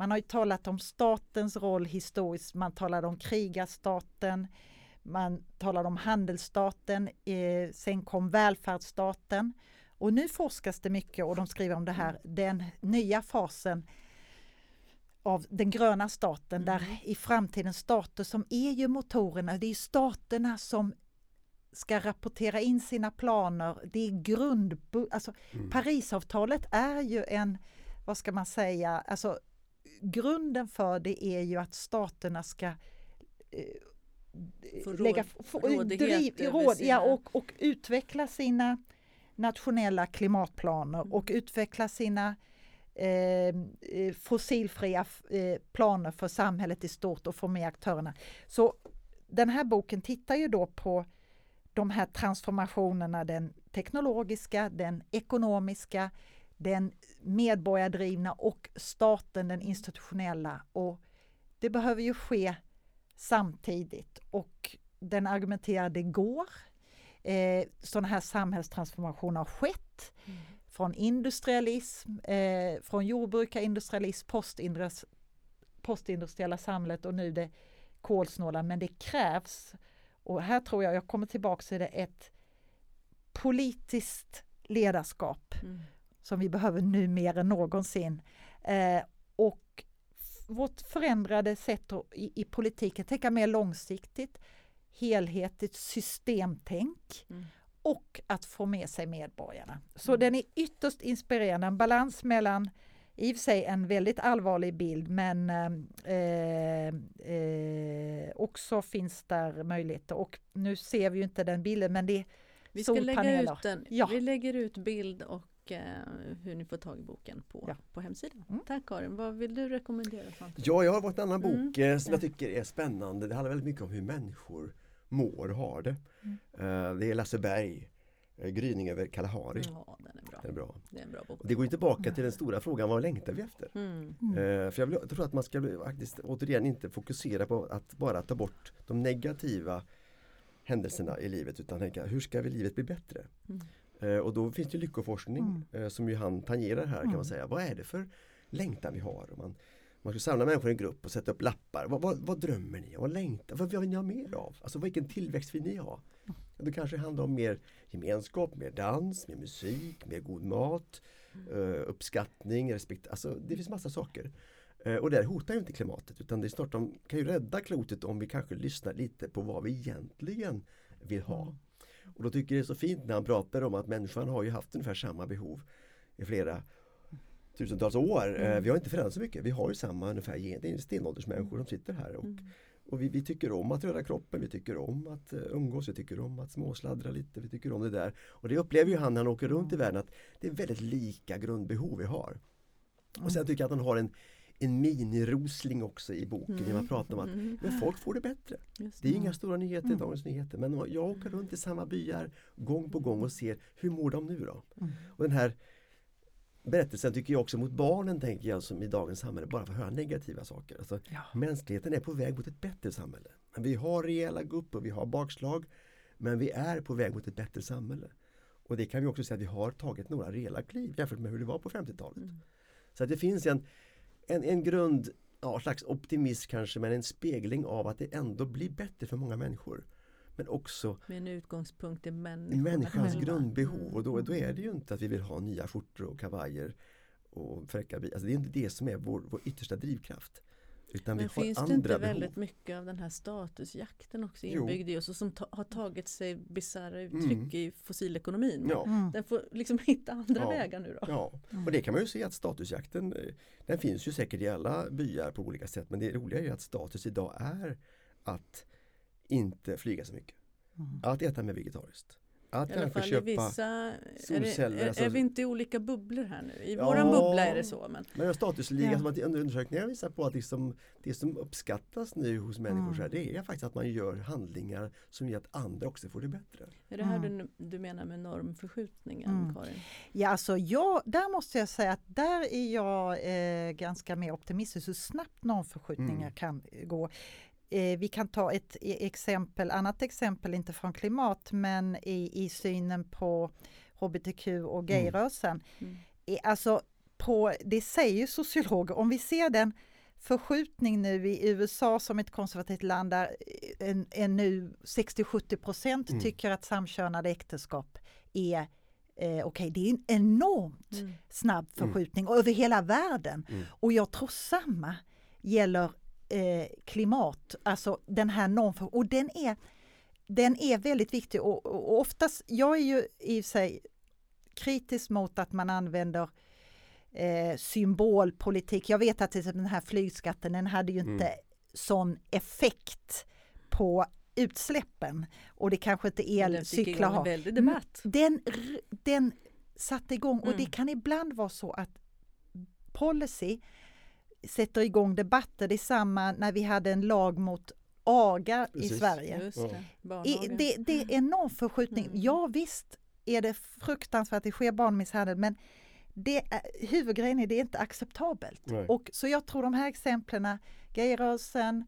man har ju talat om statens roll historiskt, man talade om krigarstaten, man talade om handelsstaten, eh, sen kom välfärdsstaten. Och nu forskas det mycket och de skriver om det här, den nya fasen av den gröna staten där Mm. i framtiden stater som är ju motorerna, det är staterna som ska rapportera in sina planer. Det är grund... Alltså, Mm. Parisavtalet är ju en, vad ska man säga, alltså grunden för det är ju att staterna ska eh, råd- lägga råd, sina- ja, och, och utveckla sina nationella klimatplaner Mm. och utveckla sina eh, eh, fossilfria eh, planer för samhället i stort och få med aktörerna. Så den här boken tittar ju då på, de här transformationerna, den teknologiska, den ekonomiska, den medborgardrivna och staten, den institutionella. Och det behöver ju ske samtidigt och den argumenterar det går. Eh, sådana här samhällstransformationer har skett mm. från industrialism, eh, från jordbrukarindustrialism, postindustriella samhället och nu det kolsnåla. Men det krävs, och här tror jag, jag kommer tillbaka till det, ett politiskt ledarskap mm. Som vi behöver nu mer än någonsin. Eh, och vårt förändrade sätt i, i politiken, tänka mer långsiktigt, helhetligt systemtänk mm. och att få med sig medborgarna. Så mm. den är ytterst inspirerande, en balans mellan i och för sig en väldigt allvarlig bild men eh, eh, också finns där möjligheter och nu ser vi ju inte den bilden men det är vi ska lägga ut den. Ja. Vi lägger ut bild och eh, hur ni får tag i boken på, ja. på hemsidan. Mm. Tack Karin, vad vill du rekommendera? Ja, jag har fått en annan mm. bok mm. som jag tycker är spännande. Det handlar väldigt mycket om hur människor mår och har det. Mm. Uh, det är Lasse Berg, Gryning över Kalahari. Ja, den är bra. Den är bra. Det är en bra bok. Det går tillbaka till den stora frågan, vad längtar vi efter? Mm. Uh, för jag, vill, jag, tror att man ska faktiskt återigen inte fokusera på att bara ta bort de negativa händelserna i livet utan tänka hur ska vi livet bli bättre? Mm. Och då finns det lyckoforskning mm. som ju han tangerar här kan man mm. säga. Vad är det för längtan vi har? man man skulle samla människor i en grupp och sätta upp lappar. Vad, vad, vad drömmer ni? Vad längtar Vad vill ni ha mer av? Alltså vilken tillväxt vill ni ha? Det kanske handlar om mer gemenskap, mer dans, mer musik, mer god mat, uh, uppskattning, respekt. Alltså det finns massa saker. Och det hotar ju inte klimatet utan det är snart de kan ju rädda klotet om vi kanske lyssnar lite på vad vi egentligen vill ha. Mm. Och då tycker jag det är så fint när han pratar om att människan har ju haft ungefär samma behov i flera tusentals år. Eh, mm. Vi har inte förändrats så mycket. Vi har ju samma ungefär, det är stenåldersmänniskor som sitter här. Och, mm. och vi, vi, tycker om att röra kroppen, vi tycker om att uh, umgås, vi tycker om att småsladdra lite, vi tycker om det där. Och det upplever ju han när han åker runt i världen att det är väldigt lika grundbehov vi har. Och sen tycker jag att han har en en minirosling också i boken mm. när man pratar om att mm. men folk får det bättre. Det. det. är inga stora nyheter i mm. Dagens Nyheter men jag åker runt i samma byar gång på gång och ser hur mår de nu då? Mm. Och den här berättelsen tycker jag också mot barnen tänker jag som i dagens samhälle bara får höra negativa saker. Alltså, ja. Mänskligheten är på väg mot ett bättre samhälle. Men vi har rejäla gupp och vi har bakslag men vi är på väg mot ett bättre samhälle. Och det kan vi också säga att vi har tagit några rejäla kliv jämfört med hur det var på 50-talet. Mm. Så att det finns en, en, en grund, ja, slags optimism kanske men en spegling av att det ändå blir bättre för många människor. Men också med en utgångspunkt i människans grundbehov och då, då är det ju inte att vi vill ha nya skjortor och kavajer och fräcka bilar. Alltså det är inte det som är vår, vår yttersta drivkraft. Utan Men finns det inte behov. väldigt mycket av den här statusjakten också inbyggd jo. i oss och som ta, har tagit sig bisarra uttryck mm. i fossilekonomin. Ja. Mm. Den får liksom hitta andra ja. vägar nu då. Ja, mm. och det kan man ju se att statusjakten eh, den finns ju säkert i alla byar på olika sätt men det roliga är ju att status idag är att inte flyga så mycket. Mm. Att äta mer vegetariskt. Att I alla fall köpa vissa, solceller. Är, det, är, alltså, är, vi inte i olika bubblor här nu? I ja, våran bubbla är det så. Men, men statusliga, ja. som att undersökningar visar på att liksom, det som uppskattas nu hos människor mm. det är faktiskt att man gör handlingar som gör att andra också får det bättre. Är det här mm. du, du menar med normförskjutningen mm. Karin? Ja, alltså jag, där måste jag säga att där är jag eh, ganska mer optimistisk hur snabbt normförskjutningar mm. kan gå. Eh, vi kan ta ett e-, exempel, annat exempel, inte från klimat, men i, i synen på hbtq och gayrörelsen. Mm. Mm. Alltså, på, det säger sociologer, om vi ser den förskjutning nu i USA som ett konservativt land där en, en nu 60-70 procent mm. tycker att samkönade äktenskap är eh, Okej, okay, det är en enormt mm. snabb förskjutning mm. över hela världen. Mm. Och jag tror samma gäller eh, klimat, alltså den här norm och den är, den är väldigt viktig och, och oftast, jag är ju i sig kritisk mot att man använder eh, symbolpolitik. Jag vet att den här flygskatten, den hade ju inte mm. sån effekt på utsläppen och det kanske inte elcyklar har. Den debatt. Den, den satte igång och mm. det kan ibland vara så att policy sätter igång debatter. Det är samma när vi hade en lag mot aga i Precis. Sverige. Just Ja. det. I, det, det är enorm förskjutning. Mm. Ja visst är det fruktansvärt att det sker barnmisshandel men det är, huvudgrejen är det är inte acceptabelt. Nej. Och så jag tror de här exemplen, gayrörelsen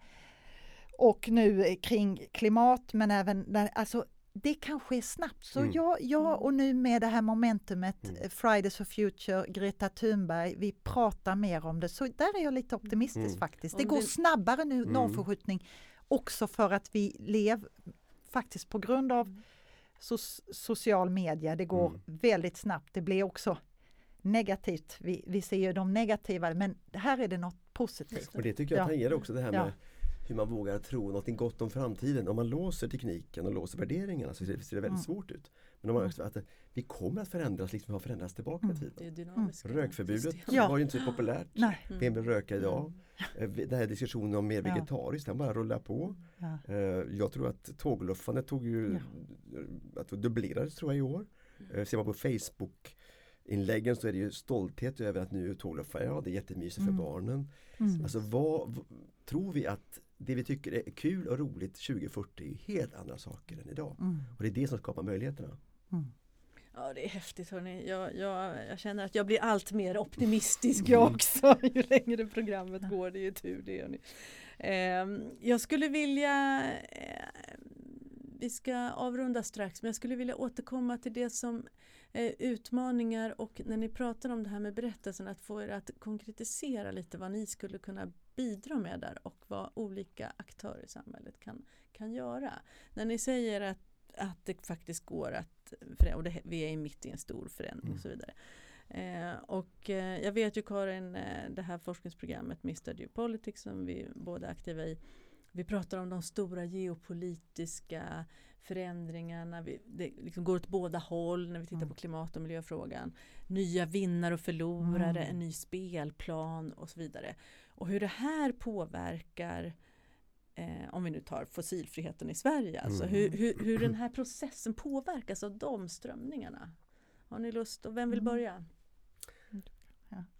och nu kring klimat men även när, alltså det kan ske snabbt. Så Mm. ja, ja, och nu med det här momentumet Mm. eh, Fridays for Future, Greta Thunberg, vi pratar mer om det. Så där är jag lite optimistisk Mm. faktiskt. Det går snabbare nu, Mm. normförskjutning, också för att vi lever faktiskt på grund av so- social media. Det går Mm. väldigt snabbt. Det blir också negativt. Vi, vi ser ju de negativa, men här är det något positivt. Och det tycker jag Ja. tangerar också det här Ja. Hur man vågar tro något gott om framtiden. Om man låser tekniken och låser värderingarna så ser det, väldigt Mm. svårt ut. Men om man också att det- vi kommer att förändras liksom har förändrats tillbaka Mm. i är tiden. dynamiska Rökförbudet. Ja. var ju inte så populärt. Nej. Mm. Vem vill röka idag? Mm. Eh, Den här diskussionen om mer Ja. vegetariskt, den bara rullar på. Ja. Eh, Jag tror att tågluffandet tog ju, att det dubblerades tror jag i år. Eh, Ser man på Facebook inläggen så är det ju stolthet över att nu tågluffar jag, det är jättemysigt Mm. för barnen. Mm. Alltså vad, tror vi att det vi tycker är kul och roligt 2040 är helt andra saker än idag. Mm. Och det är det som skapar möjligheterna. Mm. Ja det är häftigt hörni. Jag, jag, jag känner att jag blir allt mer optimistisk jag också. Ju längre programmet går. Det är ju tur det. Hörni. Ehm, jag skulle vilja eh, vi ska avrunda strax men jag skulle vilja återkomma till det som är utmaningar och när ni pratar om det här med berättelsen att få er att konkretisera lite vad ni skulle kunna bidra med där och vad olika aktörer i samhället kan, kan göra. När ni säger att, att det faktiskt går att förändra, och det, vi är mitt i en stor förändring Mm. och så vidare. Eh, och eh, jag vet ju Karin, eh, det här forskningsprogrammet Mr. Geopolitics som vi båda är aktiva i. Vi pratar om de stora geopolitiska förändringarna. Vi, det liksom går åt båda håll när vi tittar Mm. på klimat och miljöfrågan. Nya vinnare och förlorare, Mm. en ny spelplan och så vidare. Och hur det här påverkar Eh, om vi nu tar fossilfriheten i Sverige, alltså Mm. hur, hur, hur den här processen påverkas av de strömningarna. Har ni lust och vem vill Mm. börja?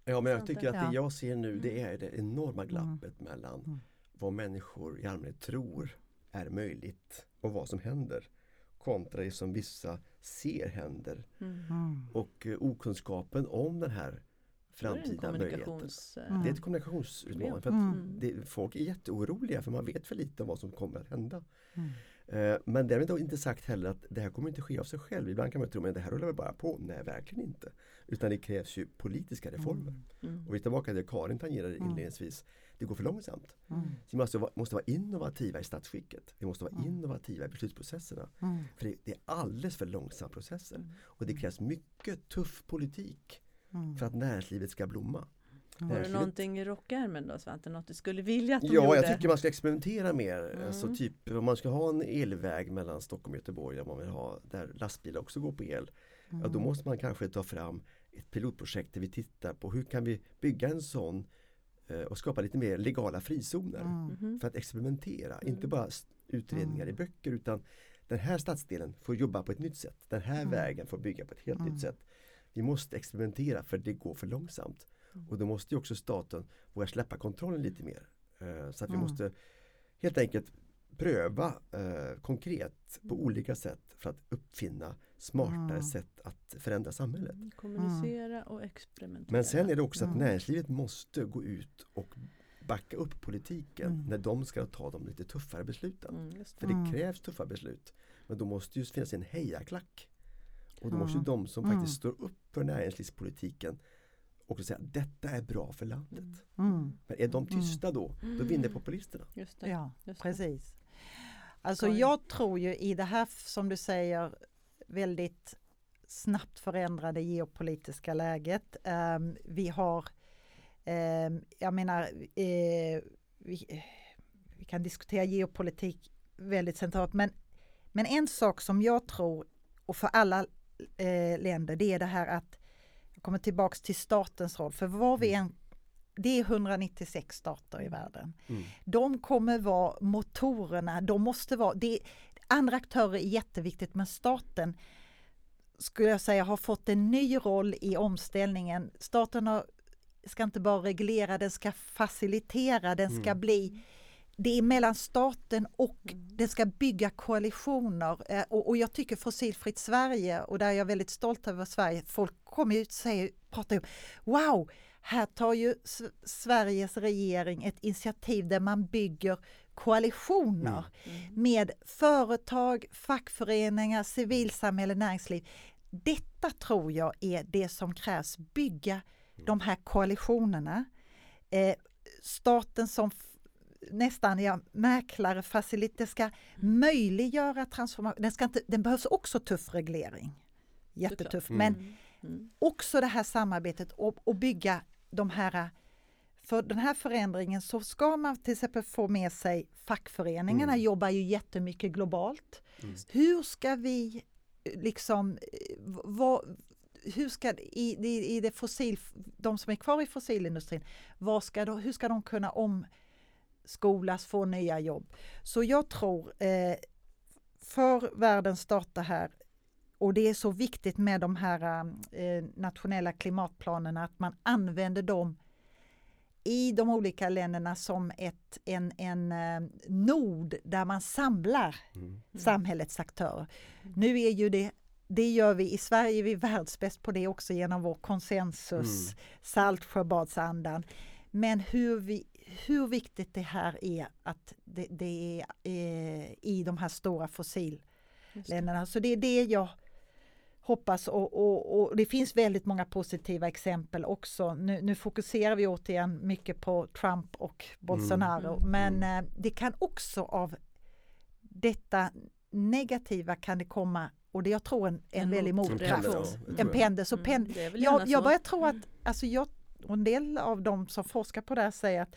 Ja men jag tycker att det. jag ser nu det är det enorma glappet mellan Mm. vad människor i allmänhet tror är möjligt och vad som händer kontra det som vissa ser händer Mm. Mm. och eh, okunskapen om den här Framtida kommunikations... Mm. Det är ett kommunikationsutmaning för att Mm. det, folk är jätteoroliga för man vet för lite om vad som kommer att hända. Mm. Eh, Men därmed då inte sagt heller att det här kommer inte ske av sig själv. Ibland kan man tro att det här rullar väl bara på. Nej, verkligen inte. Utan det krävs ju politiska reformer. Mm. Och vi är tillbaka till det Karin tangerade Mm. inledningsvis. Det går för långsamt. Mm. Så vi måste vara, måste vara innovativa i statsskicket. Vi måste vara Mm. innovativa i beslutsprocesserna. Mm. För det, det är alldeles för långsamma processer. Mm. Och det krävs mycket tuff politik Mm. för att näringslivet ska blomma. Har du någonting i rockärmen då Svante? Något du skulle vilja att de Ja, gjorde? jag tycker man ska experimentera mer. Mm. Alltså typ om man ska ha en elväg mellan Stockholm och Göteborg om man vill ha där lastbilar också går på el. Ja, då Mm. måste man kanske ta fram ett pilotprojekt där vi tittar på hur kan vi bygga en sån eh, och skapa lite mer legala frizoner Mm. Mhm. för att experimentera. Mm. Inte bara utredningar i Mm. böcker utan den här stadsdelen får jobba på ett nytt sätt. Den här Mm. vägen får bygga på ett helt Mm. nytt sätt. Vi måste experimentera för det går för långsamt. Mm. Och då måste ju också staten våga släppa kontrollen lite mer. Eh, Så att vi Mm. måste helt enkelt pröva eh, konkret på olika sätt för att uppfinna smartare Mm. sätt att förändra samhället. Mm. Kommunicera och experimentera. Men sen är det också att Mm. näringslivet måste gå ut och backa upp politiken Mm. när de ska ta de lite tuffare besluten. Mm, just För det. det Mm. krävs tuffa beslut. Men då måste ju finnas en hejaklack. Och då måste ju Mm. de som Mm. faktiskt står upp för näringslivspolitiken också säga att detta är bra för landet. Mm. Mm. Men är de tysta då, då vinner Mm. populisterna. Just det. Ja, Just det. precis. Alltså jag tror ju i det här som du säger väldigt snabbt förändrade geopolitiska läget. ehm, vi har, ehm, jag menar, eh, vi, vi kan diskutera geopolitik väldigt centralt men, men en sak som jag tror och för alla eh, länder det är det här att jag kommer tillbaks till statens roll för vad vi än det är 196 stater i världen. Mm. De kommer vara motorerna, de måste vara, det, andra aktörer är jätteviktigt men staten skulle jag säga har fått en ny roll i omställningen. Staten har, ska inte bara reglera, den ska facilitera, den ska Mm. bli det är mellan staten och Mm. det ska bygga koalitioner. Eh, Och, och jag tycker Fossilfritt Sverige, och där är jag väldigt stolt över Sverige, folk kommer ut och säger, pratar ju wow, här tar ju Sveriges regering ett initiativ där man bygger koalitioner Mm. med företag, fackföreningar, civilsamhälle, näringsliv. Detta tror jag är det som krävs, bygga de här koalitionerna. Eh, staten som nästan ja, mäklare, faciliter ska möjliggöra transformation. Den, ska inte, den behövs också tuff reglering. Jättetuff, Mm. men Mm. också det här samarbetet och, och bygga de här för den här förändringen så ska man till exempel få med sig fackföreningarna Mm. jobbar ju jättemycket globalt. Mm. Hur ska vi liksom, vad, hur ska i, i, i det fossil, de som är kvar i fossilindustrin, vad ska de, hur ska de kunna omskolas, få nya jobb? Så jag tror eh, för världen startar här och det är så viktigt med de här eh, nationella klimatplanerna att man använder dem i de olika länderna som ett, en, en eh, nod där man samlar Mm. samhällets aktörer. Nu är ju det, det gör vi i Sverige, är vi världsbäst på det också genom vår konsensus, Mm. Saltsjöbadsandan. Men hur, vi, hur viktigt det här är att det, det är eh, i de här stora fossilländerna. Så det är det jag hoppas och, och, och det finns väldigt många positiva exempel också. Nu, nu fokuserar vi återigen mycket på Trump och Bolsonaro Mm. men eh, det kan också av detta negativa kan det komma och det jag tror en, en En väldig mot- motkraft. en pendel. Så Mm, pen, det är väl gärna jag, jag börjar tro att, alltså jag, och en del av de som forskar på det här säger att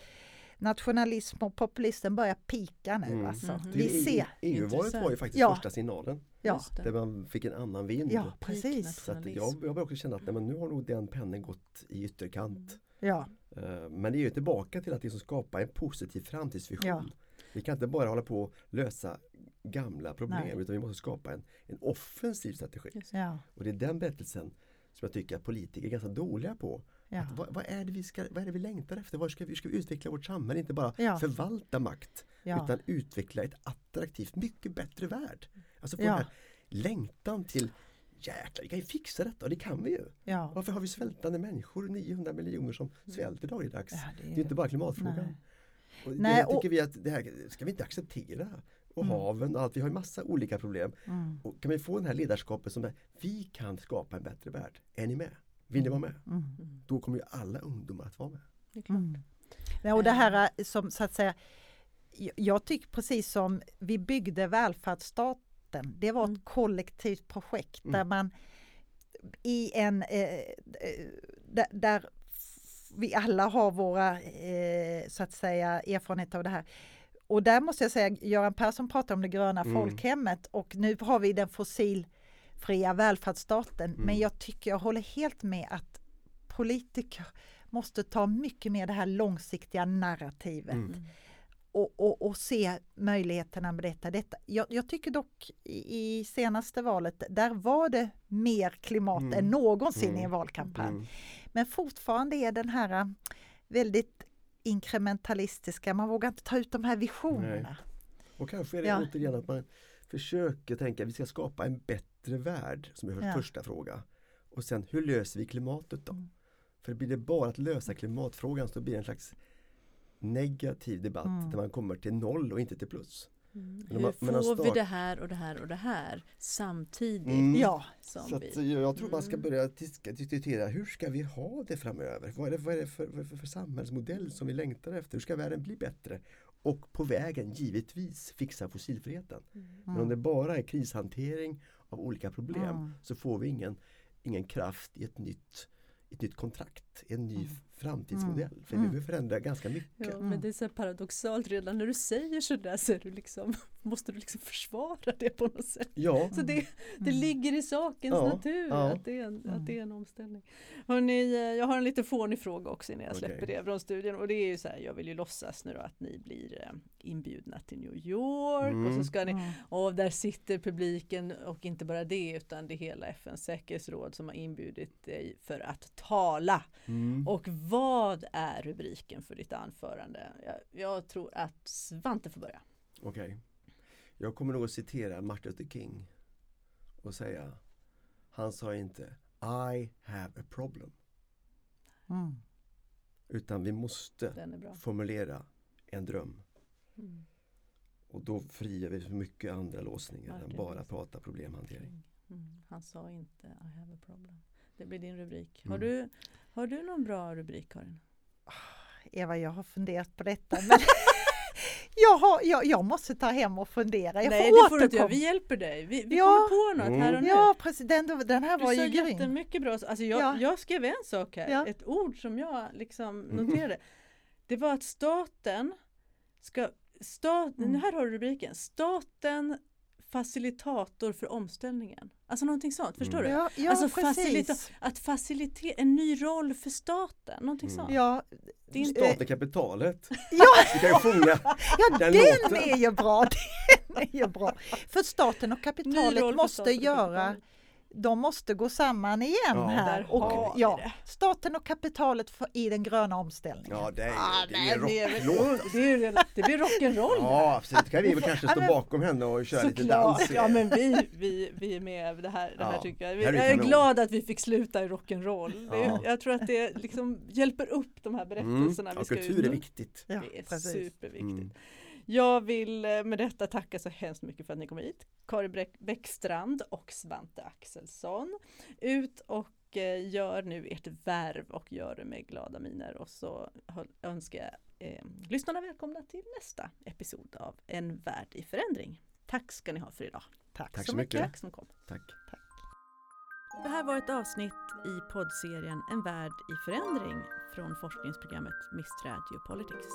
nationalism och populism börjar pika nu. Mm. Alltså. Mhm. Vi ser, EU-valet var ju faktiskt Ja. första signalen ja, där man fick en annan vind. ja precis. Så att jag, jag börjar också känna att nej, men nu har nog den pendeln gått i ytterkant. Ja, Eh, Men det är ju tillbaka till att liksom skapa en positiv framtidsvision. Ja. Vi kan inte bara hålla på och lösa gamla problem Nej. utan vi måste skapa en, en offensiv strategi. Ja, Och det är den berättelsen som jag tycker att politiker är ganska dåliga på. Ja. Att vad, vad, är det vi ska, vad är det vi längtar efter? Var ska vi, hur ska vi utveckla vårt samhälle? Inte bara Ja. förvalta makt ja. utan utveckla ett attraktivt, mycket bättre värld. Alltså få Ja. den här längtan till jäklar, vi kan ju fixa detta och det kan vi ju. ja. Varför har vi svältande människor, 900 miljoner som svälter dagligdags? Ja, det Det är inte bara klimatfrågan. Nej. Och det Nej, och- tycker vi att det här ska vi inte acceptera. Och Mm. haven och allt, vi har ju massa olika problem. Mm, Och kan vi få den här ledarskapet som är, vi kan skapa en bättre värld. Är ni med? Vill ni vara med? mm, Då kommer ju alla ungdomar att vara med. det mm. Ja, och det här eh, som så att säga, jag- tycker precis som vi byggde välfärdsstaten, det var ett Mm. kollektivt projekt där Mm. man i en, eh, där, vi alla har våra, eh, så att säga, erfarenheter av det här. Och där måste jag säga, Göran Persson pratar om det gröna Mm. folkhemmet och nu har vi den fossilfria välfärdsstaten. Men Mm. jag tycker, jag håller helt med att politiker måste ta mycket mer det här långsiktiga narrativet Mm. Mm. och, och, och se möjligheterna med detta. detta. Jag, jag tycker dock i, senaste valet, där var det mer klimat Mm. än någonsin i en Mm. valkampanj. Mm. Men fortfarande är den här äh, väldigt inkrementalistiska, man vågar inte ta ut de här visionerna. Och kanske är det Ja. återigen att man försöker tänka att vi ska skapa en bättre värld som är vår Ja. första fråga. Och sen hur löser vi klimatet då? Mm. För blir det bara att lösa klimatfrågan så blir det en slags negativ debatt Mm. där man kommer till noll och inte till plus. Mm. Hur man- får vi start- det här och det här och det här samtidigt Mm. Ja, som Så vi... att jag, tror man ska Mm. börja diskutera hur ska vi ha det framöver? Vad är det, vad är det för, för, för samhällsmodell som vi längtar efter? Hur ska världen bli bättre? Och på vägen givetvis fixa fossilfriheten. Men om det bara är krishantering av olika problem Mm. så får vi ingen, ingen kraft i ett nytt, ett nytt kontrakt, en ny Mm. Framtidsmodell. För Mm. vi behöver förändra ganska mycket. Ja, Mm. men det är så paradoxalt redan när du säger sådär så är du liksom, måste du liksom försvara det på något sätt. Ja, Så det, det Mm. ligger i sakens Ja, natur ja. Att, det är en, Mm. att det är en omställning. Hörrni, eh, jag har en lite fånig fråga också innan jag släpper Okej. det från studion och det är ju så här, jag vill ju låtsas nu då att ni blir eh, inbjudna till New York och Mm. så ska ni Mm. och där sitter publiken och inte bara det utan det är hela FNs säkerhetsråd som har inbjudit dig för att tala. Mm. Och vad är rubriken för ditt anförande? Jag, jag tror att Svante får börja. Okej. Jag kommer nog att citera Martin Luther King och säga Han sa inte I have a problem Mm. utan vi måste formulera en dröm Mm. och då friar vi för mycket andra låsningar än Verkligen. bara prata problemhantering. Mm. Han sa inte I have a problem. Det blir din rubrik. Har, Mm. du, har du någon bra rubrik Karin? Eva, jag har funderat på detta. Men jag, har, jag, jag måste ta hem och fundera. Jag Nej får det får du inte göra. Vi hjälper dig. Vi, vi Ja. kommer på något här och nu. Ja, precis. Den, den här Du var sa ju grym. jättemycket bra. Alltså jag, Ja. jag skrev en sak här, Ja. ett ord som jag liksom Mm. noterade. Det var att staten ska, stat, Mm. här har du rubriken, staten facilitator för omställningen. Alltså någonting sånt, förstår du? Ja, ja Alltså precis. facilita- Att facilitera, en ny roll för staten, någonting Mm. sånt. Ja, Det är inte- Staten kapitalet. ja, Vi kan ju sjunga ja den den är ju bra. Den är ju bra. För staten och kapitalet måste staten och göra kapitalet. De måste gå samman igen Ja. här. Och, vi ja, staten och kapitalet för, i den gröna omställningen. Ja det är Ah, det är det, är rocklåt. väl, det, är, väl- det blir rock'n'roll Ja absolut, kan vi väl kanske stå bakom henne och köra lite dans. Såklart, ja men vi, vi, vi är med. Det här, det här Ja, tycker jag. Jag är glad att vi fick sluta i rock'n'roll. Ja. Jag tror att det liksom hjälper upp de här berättelserna. Mm. vi Ja, ska kultur ut är viktigt. Ja, Det är precis. superviktigt. Mm. Jag vill eh, med detta tacka så hemskt mycket för att ni kom hit. Bäck- Bäckstrand och Svante Axelsson. Ut och eh, gör nu ert värv och gör det med glada miner. Och så önskar jag eh, lyssnarna välkomna till nästa episod av En värld i förändring. Tack ska ni ha för idag. Tack, Tack så så mycket. mycket. Tack som kom. Tack. Det här var ett avsnitt i poddserien En värld i förändring från forskningsprogrammet Miss Geopolitics.